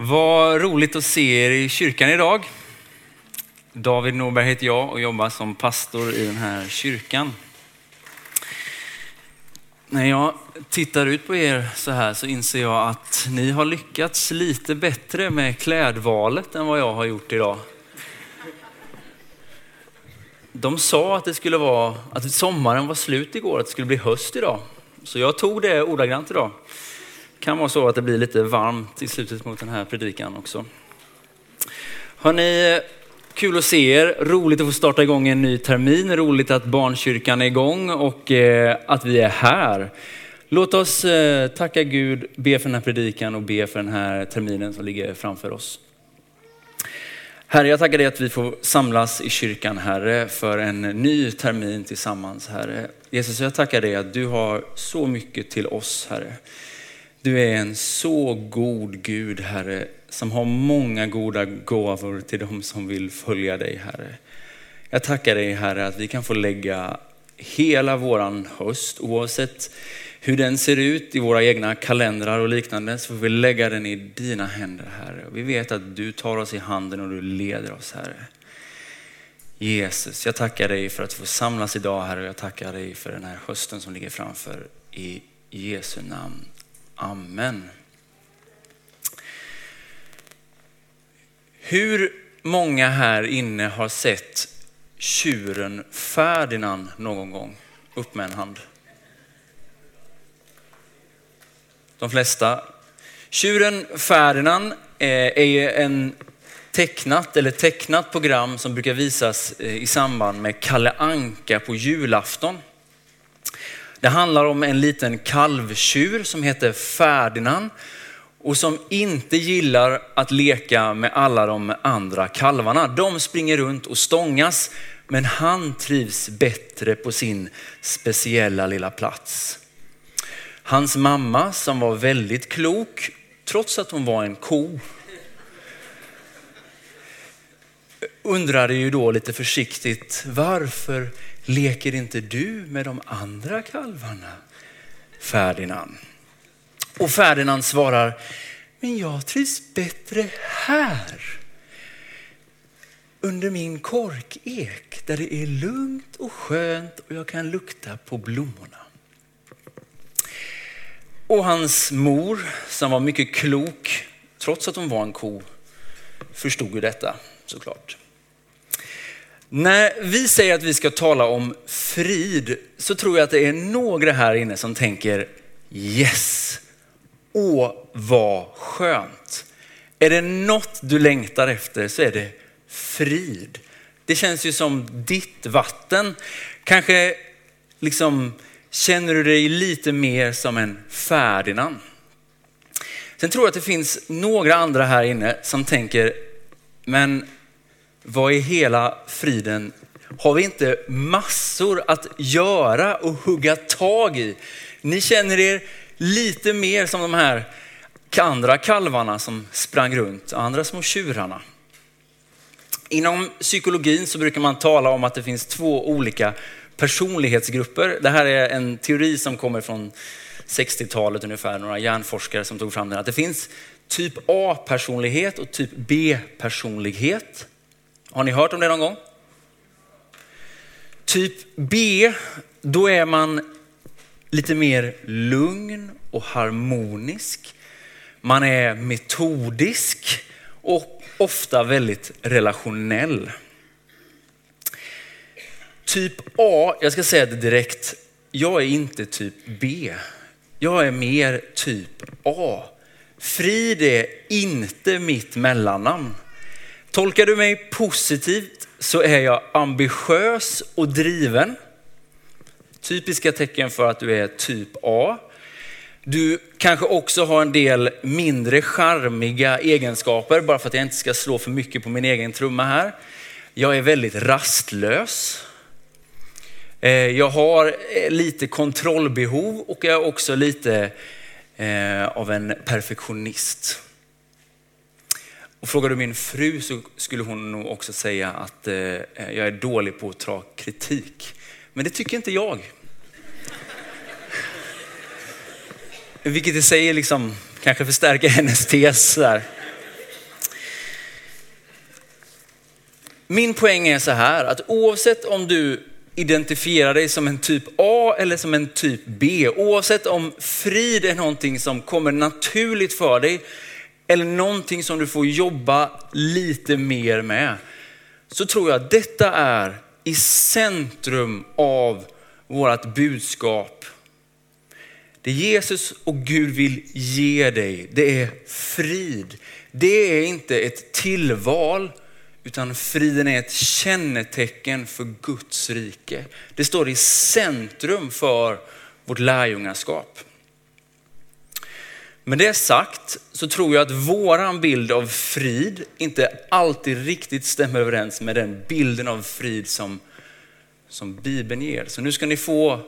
Vad roligt att se er i kyrkan idag. David Norberg heter jag och jobbar som pastor i den här kyrkan. När jag tittar ut på er så här så inser jag att ni har lyckats lite bättre med klädvalet än vad jag har gjort idag. De sa att det skulle vara, att sommaren var slut igår, att det skulle bli höst idag. Så jag tog det ordagrant idag kan vara så att det blir lite varmt i slutet mot den här predikan också. Hörrni, kul att se er. Roligt att få starta igång en ny termin. Roligt att barnkyrkan är igång och eh, att vi är här. Låt oss eh, tacka Gud, be för den här predikan och be för den här terminen som ligger framför oss. Herre, jag tackar dig att vi får samlas i kyrkan, Herre, för en ny termin tillsammans, Herre. Jesus, jag tackar dig att du har så mycket till oss, Herre. Du är en så god Gud, Herre, som har många goda gåvor till dem som vill följa dig, Herre. Jag tackar dig, Herre, att vi kan få lägga hela våran höst, oavsett hur den ser ut i våra egna kalendrar och liknande, så får vi lägga den i dina händer, Herre. Vi vet att du tar oss i handen och du leder oss, Herre. Jesus, jag tackar dig för att få samlas idag, Herre, och jag tackar dig för den här hösten som ligger framför. I Jesu namn. Amen. Hur många här inne har sett tjuren Ferdinand någon gång? Upp med en hand. De flesta. Tjuren Ferdinand eh, är en tecknat eller tecknat program som brukar visas eh, i samband med Kalle Anka på julafton. Det handlar om en liten kalvtjur som heter Ferdinand och som inte gillar att leka med alla de andra kalvarna. De springer runt och stångas, men han trivs bättre på sin speciella lilla plats. Hans mamma som var väldigt klok, trots att hon var en ko, undrade ju då lite försiktigt, varför leker inte du med de andra kalvarna, Ferdinand? Och Ferdinand svarar, men jag trivs bättre här. Under min korkek där det är lugnt och skönt och jag kan lukta på blommorna. Och hans mor, som var mycket klok, trots att hon var en ko, förstod ju detta såklart. När vi säger att vi ska tala om frid så tror jag att det är några här inne som tänker yes, åh vad skönt. Är det något du längtar efter så är det frid. Det känns ju som ditt vatten. Kanske liksom känner du dig lite mer som en Ferdinand. Sen tror jag att det finns några andra här inne som tänker, men vad i hela friden? Har vi inte massor att göra och hugga tag i? Ni känner er lite mer som de här andra kalvarna som sprang runt, andra små tjurarna. Inom psykologin så brukar man tala om att det finns två olika personlighetsgrupper. Det här är en teori som kommer från 60-talet ungefär, några hjärnforskare som tog fram den. Att det finns typ A-personlighet och typ B-personlighet. Har ni hört om det någon gång? Typ B, då är man lite mer lugn och harmonisk. Man är metodisk och ofta väldigt relationell. Typ A, jag ska säga det direkt, jag är inte typ B. Jag är mer typ A. Frid är inte mitt mellannamn. Tolkar du mig positivt så är jag ambitiös och driven. Typiska tecken för att du är typ A. Du kanske också har en del mindre charmiga egenskaper, bara för att jag inte ska slå för mycket på min egen trumma här. Jag är väldigt rastlös. Eh, jag har eh, lite kontrollbehov och jag är också lite eh, av en perfektionist. Och frågar du min fru så skulle hon nog också säga att eh, eh jag är dålig på att ta kritik. Men det tycker inte jag. Vilket i sig liksom, kanske förstärker hennes tes. Där. Min poäng är så här att oavsett om du identifierar dig som en typ A eller som en typ B, oavsett om frid är någonting som kommer naturligt för dig eller någonting som du får jobba lite mer med, så tror jag att detta är i centrum av vårt budskap. Det Jesus och Gud vill ge dig, det är frid. Det är inte ett tillval, utan friden är ett kännetecken för Guds rike. Det står i centrum för vårt lärjungaskap. Med det sagt så tror jag att våran bild av frid inte alltid riktigt stämmer överens med den bilden av frid som, som Bibeln ger. Så nu ska ni få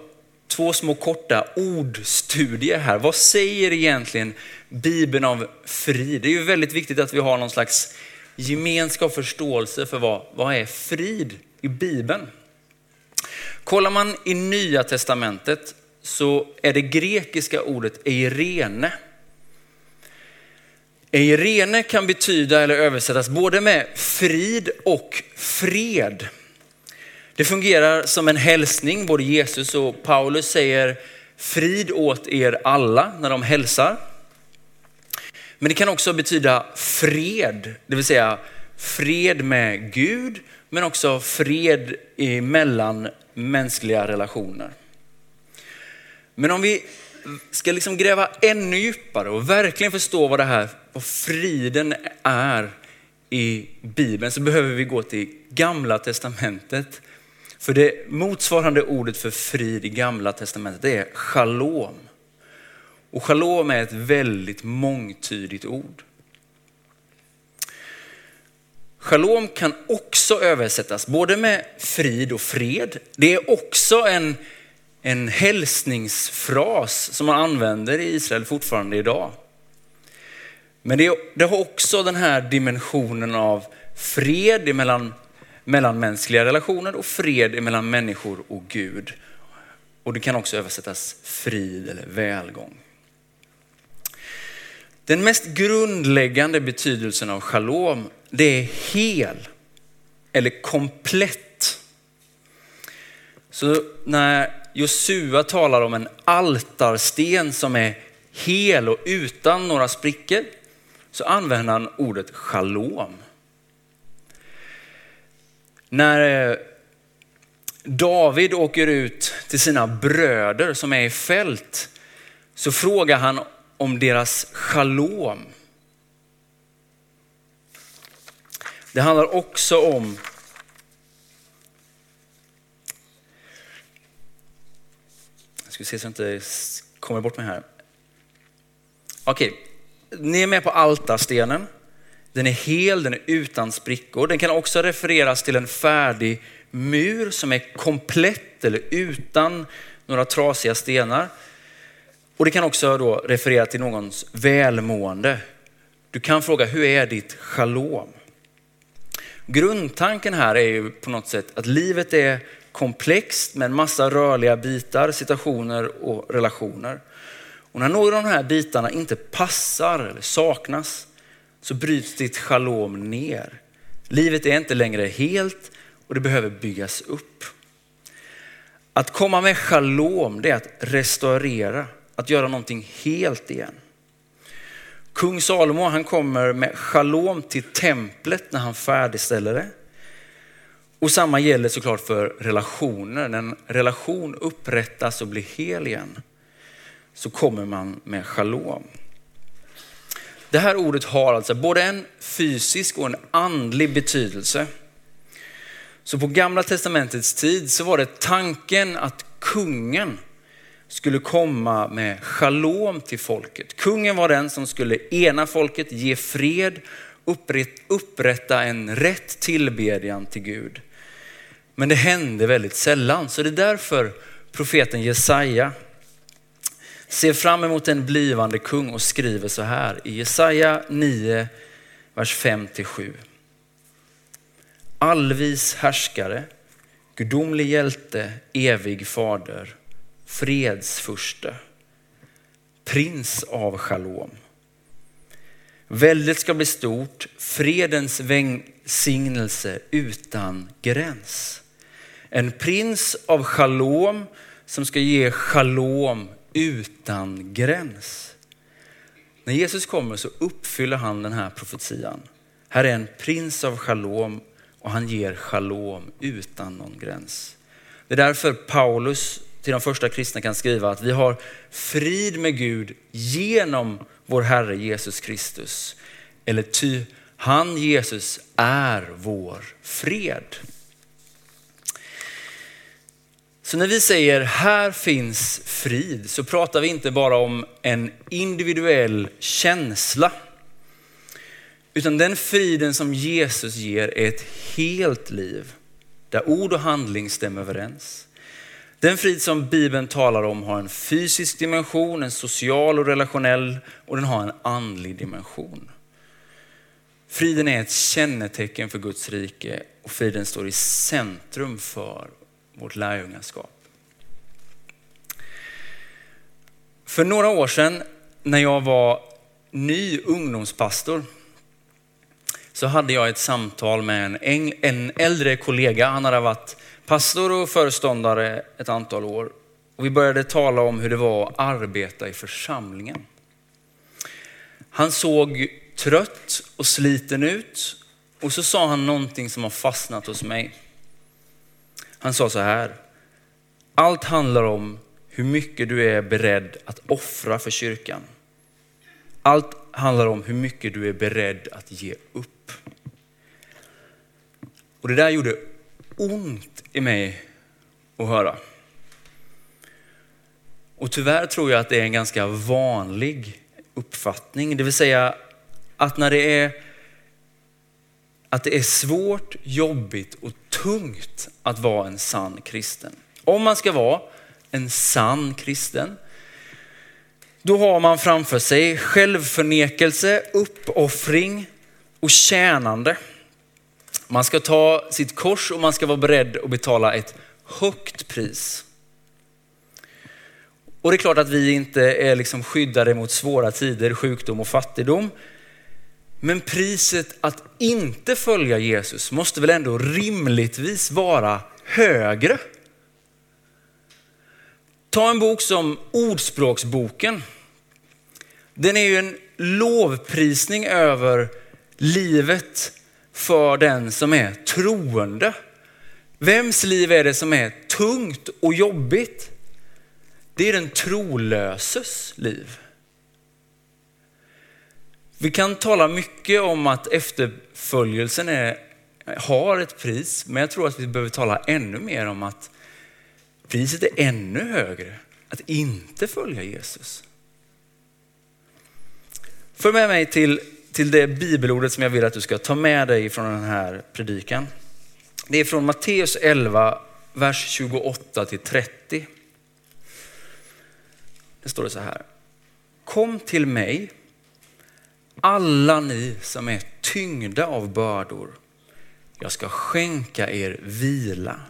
två små korta ordstudier här. Vad säger egentligen Bibeln av frid? Det är ju väldigt viktigt att vi har någon slags gemenskap och förståelse för vad, vad är frid i Bibeln. Kollar man i Nya Testamentet så är det grekiska ordet eirene. Eirene kan betyda eller översättas både med frid och fred. Det fungerar som en hälsning, både Jesus och Paulus säger frid åt er alla när de hälsar. Men det kan också betyda fred, det vill säga fred med Gud, men också fred mellan mänskliga relationer. Men om vi ska liksom gräva ännu djupare och verkligen förstå vad det här, vad friden är i Bibeln så behöver vi gå till gamla testamentet. För det motsvarande ordet för frid i gamla testamentet är shalom. Och shalom är ett väldigt mångtydigt ord. Shalom kan också översättas både med frid och fred. Det är också en, en hälsningsfras som man använder i Israel fortfarande idag. Men det, det har också den här dimensionen av fred mellan mellanmänskliga relationer och fred mellan människor och Gud. Och det kan också översättas frid eller välgång. Den mest grundläggande betydelsen av shalom, det är hel eller komplett. Så när Josua talar om en altarsten som är hel och utan några sprickor, så använder han ordet shalom. När eh, David åker ut till sina bröder som är i fält så frågar han om deras shalom. Det handlar också om Jag ska se så jag inte kommer bort mig här. Okej, ni är med på altarstenen. Den är hel, den är utan sprickor. Den kan också refereras till en färdig mur som är komplett eller utan några trasiga stenar. Och det kan också då referera till någons välmående. Du kan fråga, hur är ditt shalom? Grundtanken här är ju på något sätt att livet är komplext med en massa rörliga bitar, situationer och relationer. Och när några av de här bitarna inte passar eller saknas så bryts ditt shalom ner. Livet är inte längre helt och det behöver byggas upp. Att komma med shalom, det är att restaurera, att göra någonting helt igen. Kung Salomo han kommer med shalom till templet när han färdigställer det. Och samma gäller såklart för relationer. När en relation upprättas och blir hel igen så kommer man med shalom. Det här ordet har alltså både en fysisk och en andlig betydelse. Så på gamla testamentets tid så var det tanken att kungen skulle komma med shalom till folket. Kungen var den som skulle ena folket, ge fred, upprätta en rätt tillbedjan till Gud. Men det hände väldigt sällan, så det är därför profeten Jesaja ser fram emot en blivande kung och skriver så här i Jesaja 9, vers 5-7. Allvis härskare, gudomlig hjälte, evig fader, fredsfurste, prins av shalom. Väldet ska bli stort, fredens välsignelse utan gräns. En prins av shalom som ska ge shalom utan gräns. När Jesus kommer så uppfyller han den här profetian. Här är en prins av shalom och han ger shalom utan någon gräns. Det är därför Paulus till de första kristna kan skriva att vi har frid med Gud genom vår Herre Jesus Kristus. Eller ty han Jesus är vår fred. Så när vi säger här finns frid så pratar vi inte bara om en individuell känsla. Utan den friden som Jesus ger är ett helt liv där ord och handling stämmer överens. Den frid som Bibeln talar om har en fysisk dimension, en social och relationell och den har en andlig dimension. Friden är ett kännetecken för Guds rike och friden står i centrum för vårt lärjungaskap. För några år sedan när jag var ny ungdomspastor så hade jag ett samtal med en, en äldre kollega. Han hade varit pastor och föreståndare ett antal år. Och vi började tala om hur det var att arbeta i församlingen. Han såg trött och sliten ut och så sa han någonting som har fastnat hos mig. Han sa så här, allt handlar om hur mycket du är beredd att offra för kyrkan. Allt handlar om hur mycket du är beredd att ge upp. Och det där gjorde ont i mig att höra. Och tyvärr tror jag att det är en ganska vanlig uppfattning. Det vill säga att när det är, att det är svårt, jobbigt och tungt att vara en sann kristen. Om man ska vara en sann kristen, då har man framför sig självförnekelse, uppoffring och tjänande. Man ska ta sitt kors och man ska vara beredd att betala ett högt pris. Och det är klart att vi inte är liksom skyddade mot svåra tider, sjukdom och fattigdom. Men priset att inte följa Jesus måste väl ändå rimligtvis vara högre. Ta en bok som Ordspråksboken. Den är ju en lovprisning över livet för den som är troende. Vems liv är det som är tungt och jobbigt? Det är den trolöses liv. Vi kan tala mycket om att efterföljelsen är, har ett pris, men jag tror att vi behöver tala ännu mer om att priset är ännu högre att inte följa Jesus. Följ med mig till, till det bibelordet som jag vill att du ska ta med dig från den här predikan. Det är från Matteus 11, vers 28 till 30. Det står det så här. Kom till mig, alla ni som är tyngda av bördor. Jag ska skänka er vila.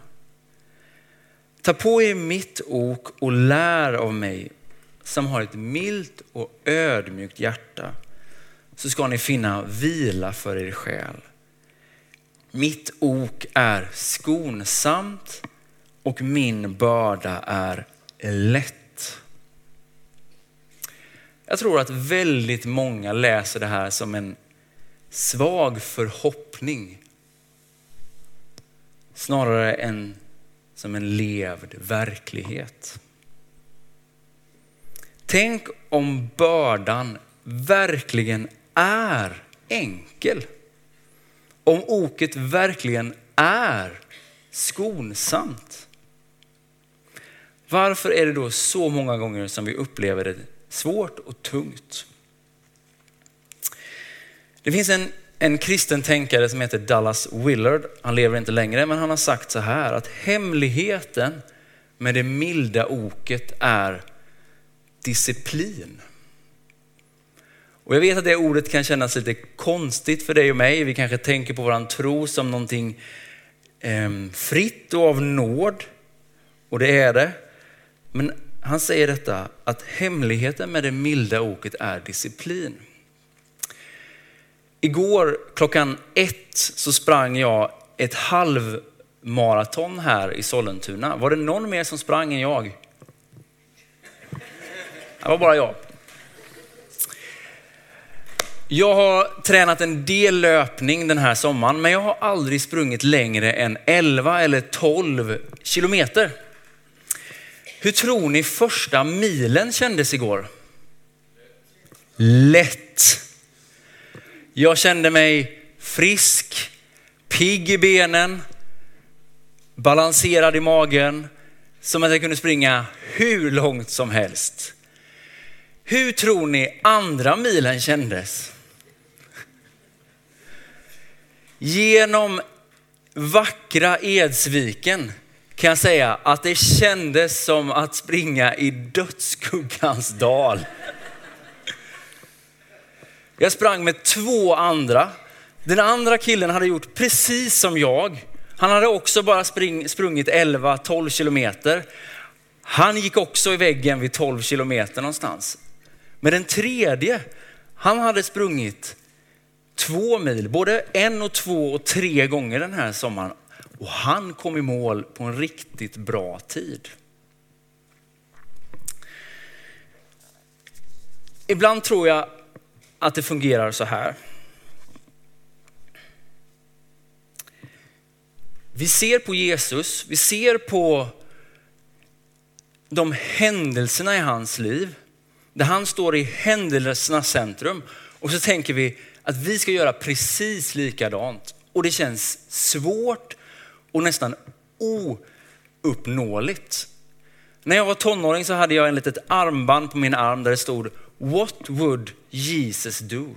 Ta på er mitt ok och lär av mig som har ett milt och ödmjukt hjärta så ska ni finna vila för er själ. Mitt ok är skonsamt och min börda är lätt. Jag tror att väldigt många läser det här som en svag förhoppning snarare än som en levd verklighet. Tänk om bördan verkligen är enkel. Om oket verkligen är skonsamt. Varför är det då så många gånger som vi upplever det svårt och tungt? Det finns en en kristen tänkare som heter Dallas Willard, han lever inte längre, men han har sagt så här att hemligheten med det milda oket är disciplin. Och jag vet att det ordet kan kännas lite konstigt för dig och mig. Vi kanske tänker på våran tro som någonting eh, fritt och av nåd. Och det är det. Men han säger detta att hemligheten med det milda oket är disciplin. Igår klockan ett så sprang jag ett halvmaraton här i Sollentuna. Var det någon mer som sprang än jag? Det var bara jag. Jag har tränat en del löpning den här sommaren, men jag har aldrig sprungit längre än 11 eller 12 kilometer. Hur tror ni första milen kändes igår? Lätt. Jag kände mig frisk, pigg i benen, balanserad i magen, som att jag kunde springa hur långt som helst. Hur tror ni andra milen kändes? Genom vackra Edsviken kan jag säga att det kändes som att springa i dödsskuggans dal. Jag sprang med två andra. Den andra killen hade gjort precis som jag. Han hade också bara spring, sprungit 11-12 kilometer. Han gick också i väggen vid 12 kilometer någonstans. Men den tredje, han hade sprungit två mil, både en och två och tre gånger den här sommaren. Och han kom i mål på en riktigt bra tid. Ibland tror jag att det fungerar så här. Vi ser på Jesus, vi ser på de händelserna i hans liv, där han står i händelsernas centrum. Och så tänker vi att vi ska göra precis likadant. Och det känns svårt och nästan ouppnåeligt. När jag var tonåring så hade jag en litet armband på min arm där det stod What would Jesus do?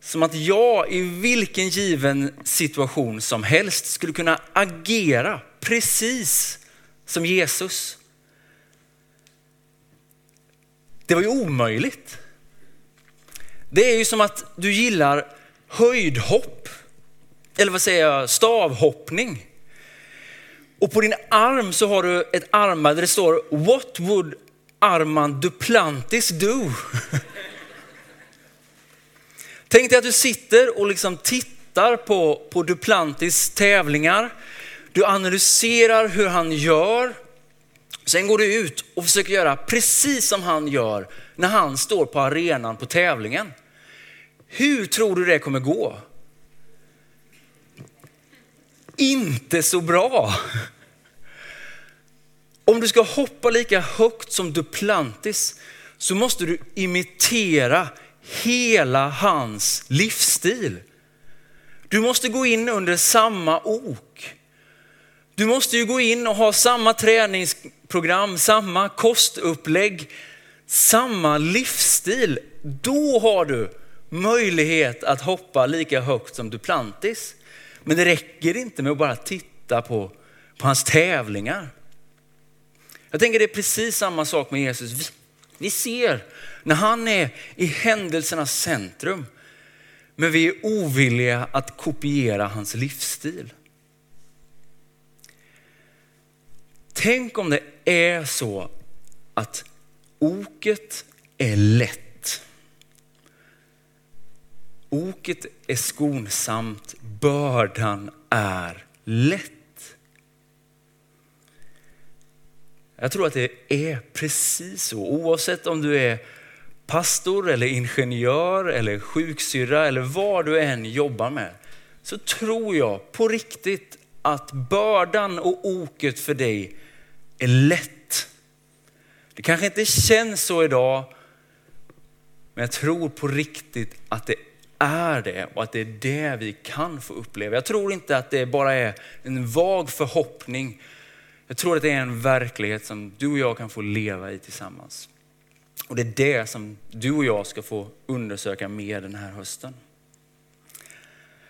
Som att jag i vilken given situation som helst skulle kunna agera precis som Jesus. Det var ju omöjligt. Det är ju som att du gillar höjdhopp, eller vad säger jag, stavhoppning. Och på din arm så har du ett armband där det står What would Armand Duplantis do? Tänk dig att du sitter och liksom tittar på, på Duplantis tävlingar. Du analyserar hur han gör. Sen går du ut och försöker göra precis som han gör när han står på arenan på tävlingen. Hur tror du det kommer gå? Inte så bra. Om du ska hoppa lika högt som Duplantis så måste du imitera hela hans livsstil. Du måste gå in under samma ok. Du måste ju gå in och ha samma träningsprogram, samma kostupplägg, samma livsstil. Då har du möjlighet att hoppa lika högt som Duplantis. Men det räcker inte med att bara titta på, på hans tävlingar. Jag tänker det är precis samma sak med Jesus. Vi, vi ser när han är i händelsernas centrum, men vi är ovilliga att kopiera hans livsstil. Tänk om det är så att oket är lätt. Oket är skonsamt, bördan är lätt. Jag tror att det är precis så. Oavsett om du är pastor eller ingenjör eller sjuksyrra eller vad du än jobbar med. Så tror jag på riktigt att bördan och oket för dig är lätt. Det kanske inte känns så idag, men jag tror på riktigt att det är det och att det är det vi kan få uppleva. Jag tror inte att det bara är en vag förhoppning jag tror att det är en verklighet som du och jag kan få leva i tillsammans. Och det är det som du och jag ska få undersöka mer den här hösten.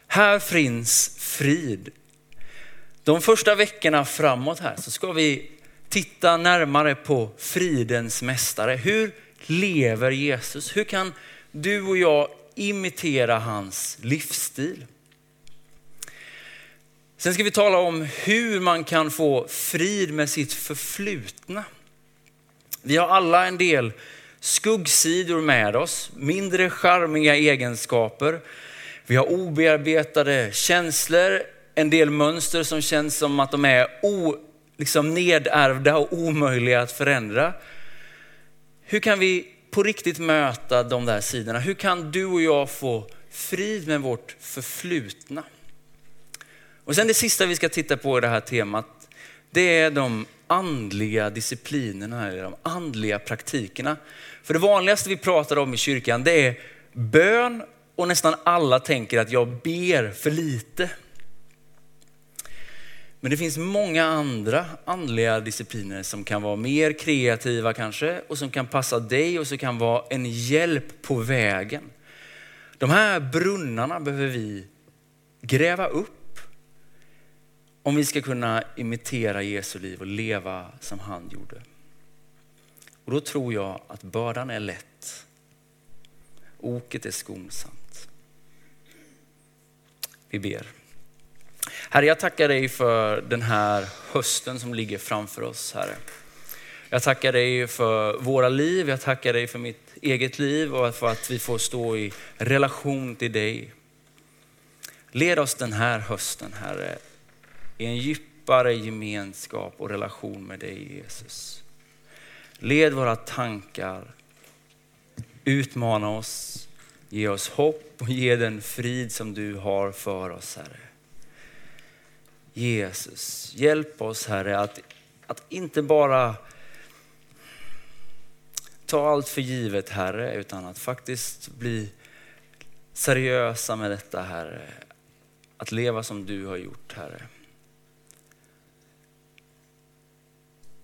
Här finns frid. De första veckorna framåt här så ska vi titta närmare på fridens mästare. Hur lever Jesus? Hur kan du och jag imitera hans livsstil? Sen ska vi tala om hur man kan få frid med sitt förflutna. Vi har alla en del skuggsidor med oss, mindre charmiga egenskaper. Vi har obearbetade känslor, en del mönster som känns som att de är o, liksom nedärvda och omöjliga att förändra. Hur kan vi på riktigt möta de där sidorna? Hur kan du och jag få frid med vårt förflutna? Och sen det sista vi ska titta på i det här temat, det är de andliga disciplinerna, eller de andliga praktikerna. För det vanligaste vi pratar om i kyrkan, det är bön och nästan alla tänker att jag ber för lite. Men det finns många andra andliga discipliner som kan vara mer kreativa kanske och som kan passa dig och som kan vara en hjälp på vägen. De här brunnarna behöver vi gräva upp om vi ska kunna imitera Jesu liv och leva som han gjorde. Och då tror jag att bördan är lätt. Oket är skonsamt. Vi ber. Herre, jag tackar dig för den här hösten som ligger framför oss, Herre. Jag tackar dig för våra liv, jag tackar dig för mitt eget liv och för att vi får stå i relation till dig. Led oss den här hösten, Herre, i en djupare gemenskap och relation med dig, Jesus. Led våra tankar, utmana oss, ge oss hopp och ge den frid som du har för oss, Herre. Jesus, hjälp oss Herre att, att inte bara ta allt för givet Herre, utan att faktiskt bli seriösa med detta Herre. Att leva som du har gjort Herre.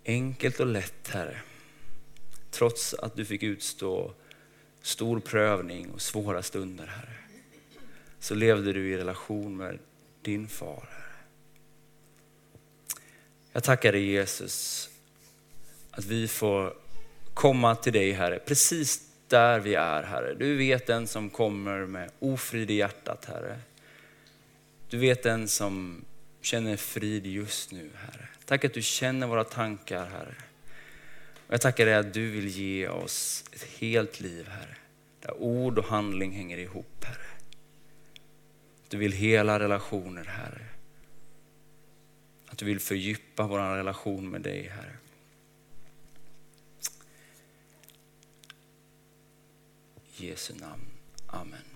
Enkelt och lätt Herre. Trots att du fick utstå stor prövning och svåra stunder Herre. Så levde du i relation med din far. Jag tackar dig Jesus att vi får komma till dig Herre, precis där vi är Herre. Du vet den som kommer med ofrid i hjärtat Herre. Du vet den som känner frid just nu Herre. Tack att du känner våra tankar Herre. Och jag tackar dig att du vill ge oss ett helt liv Herre. Där ord och handling hänger ihop Herre. Du vill hela relationer Herre. Att du vill fördjupa vår relation med dig, Herre. I Jesu namn. Amen.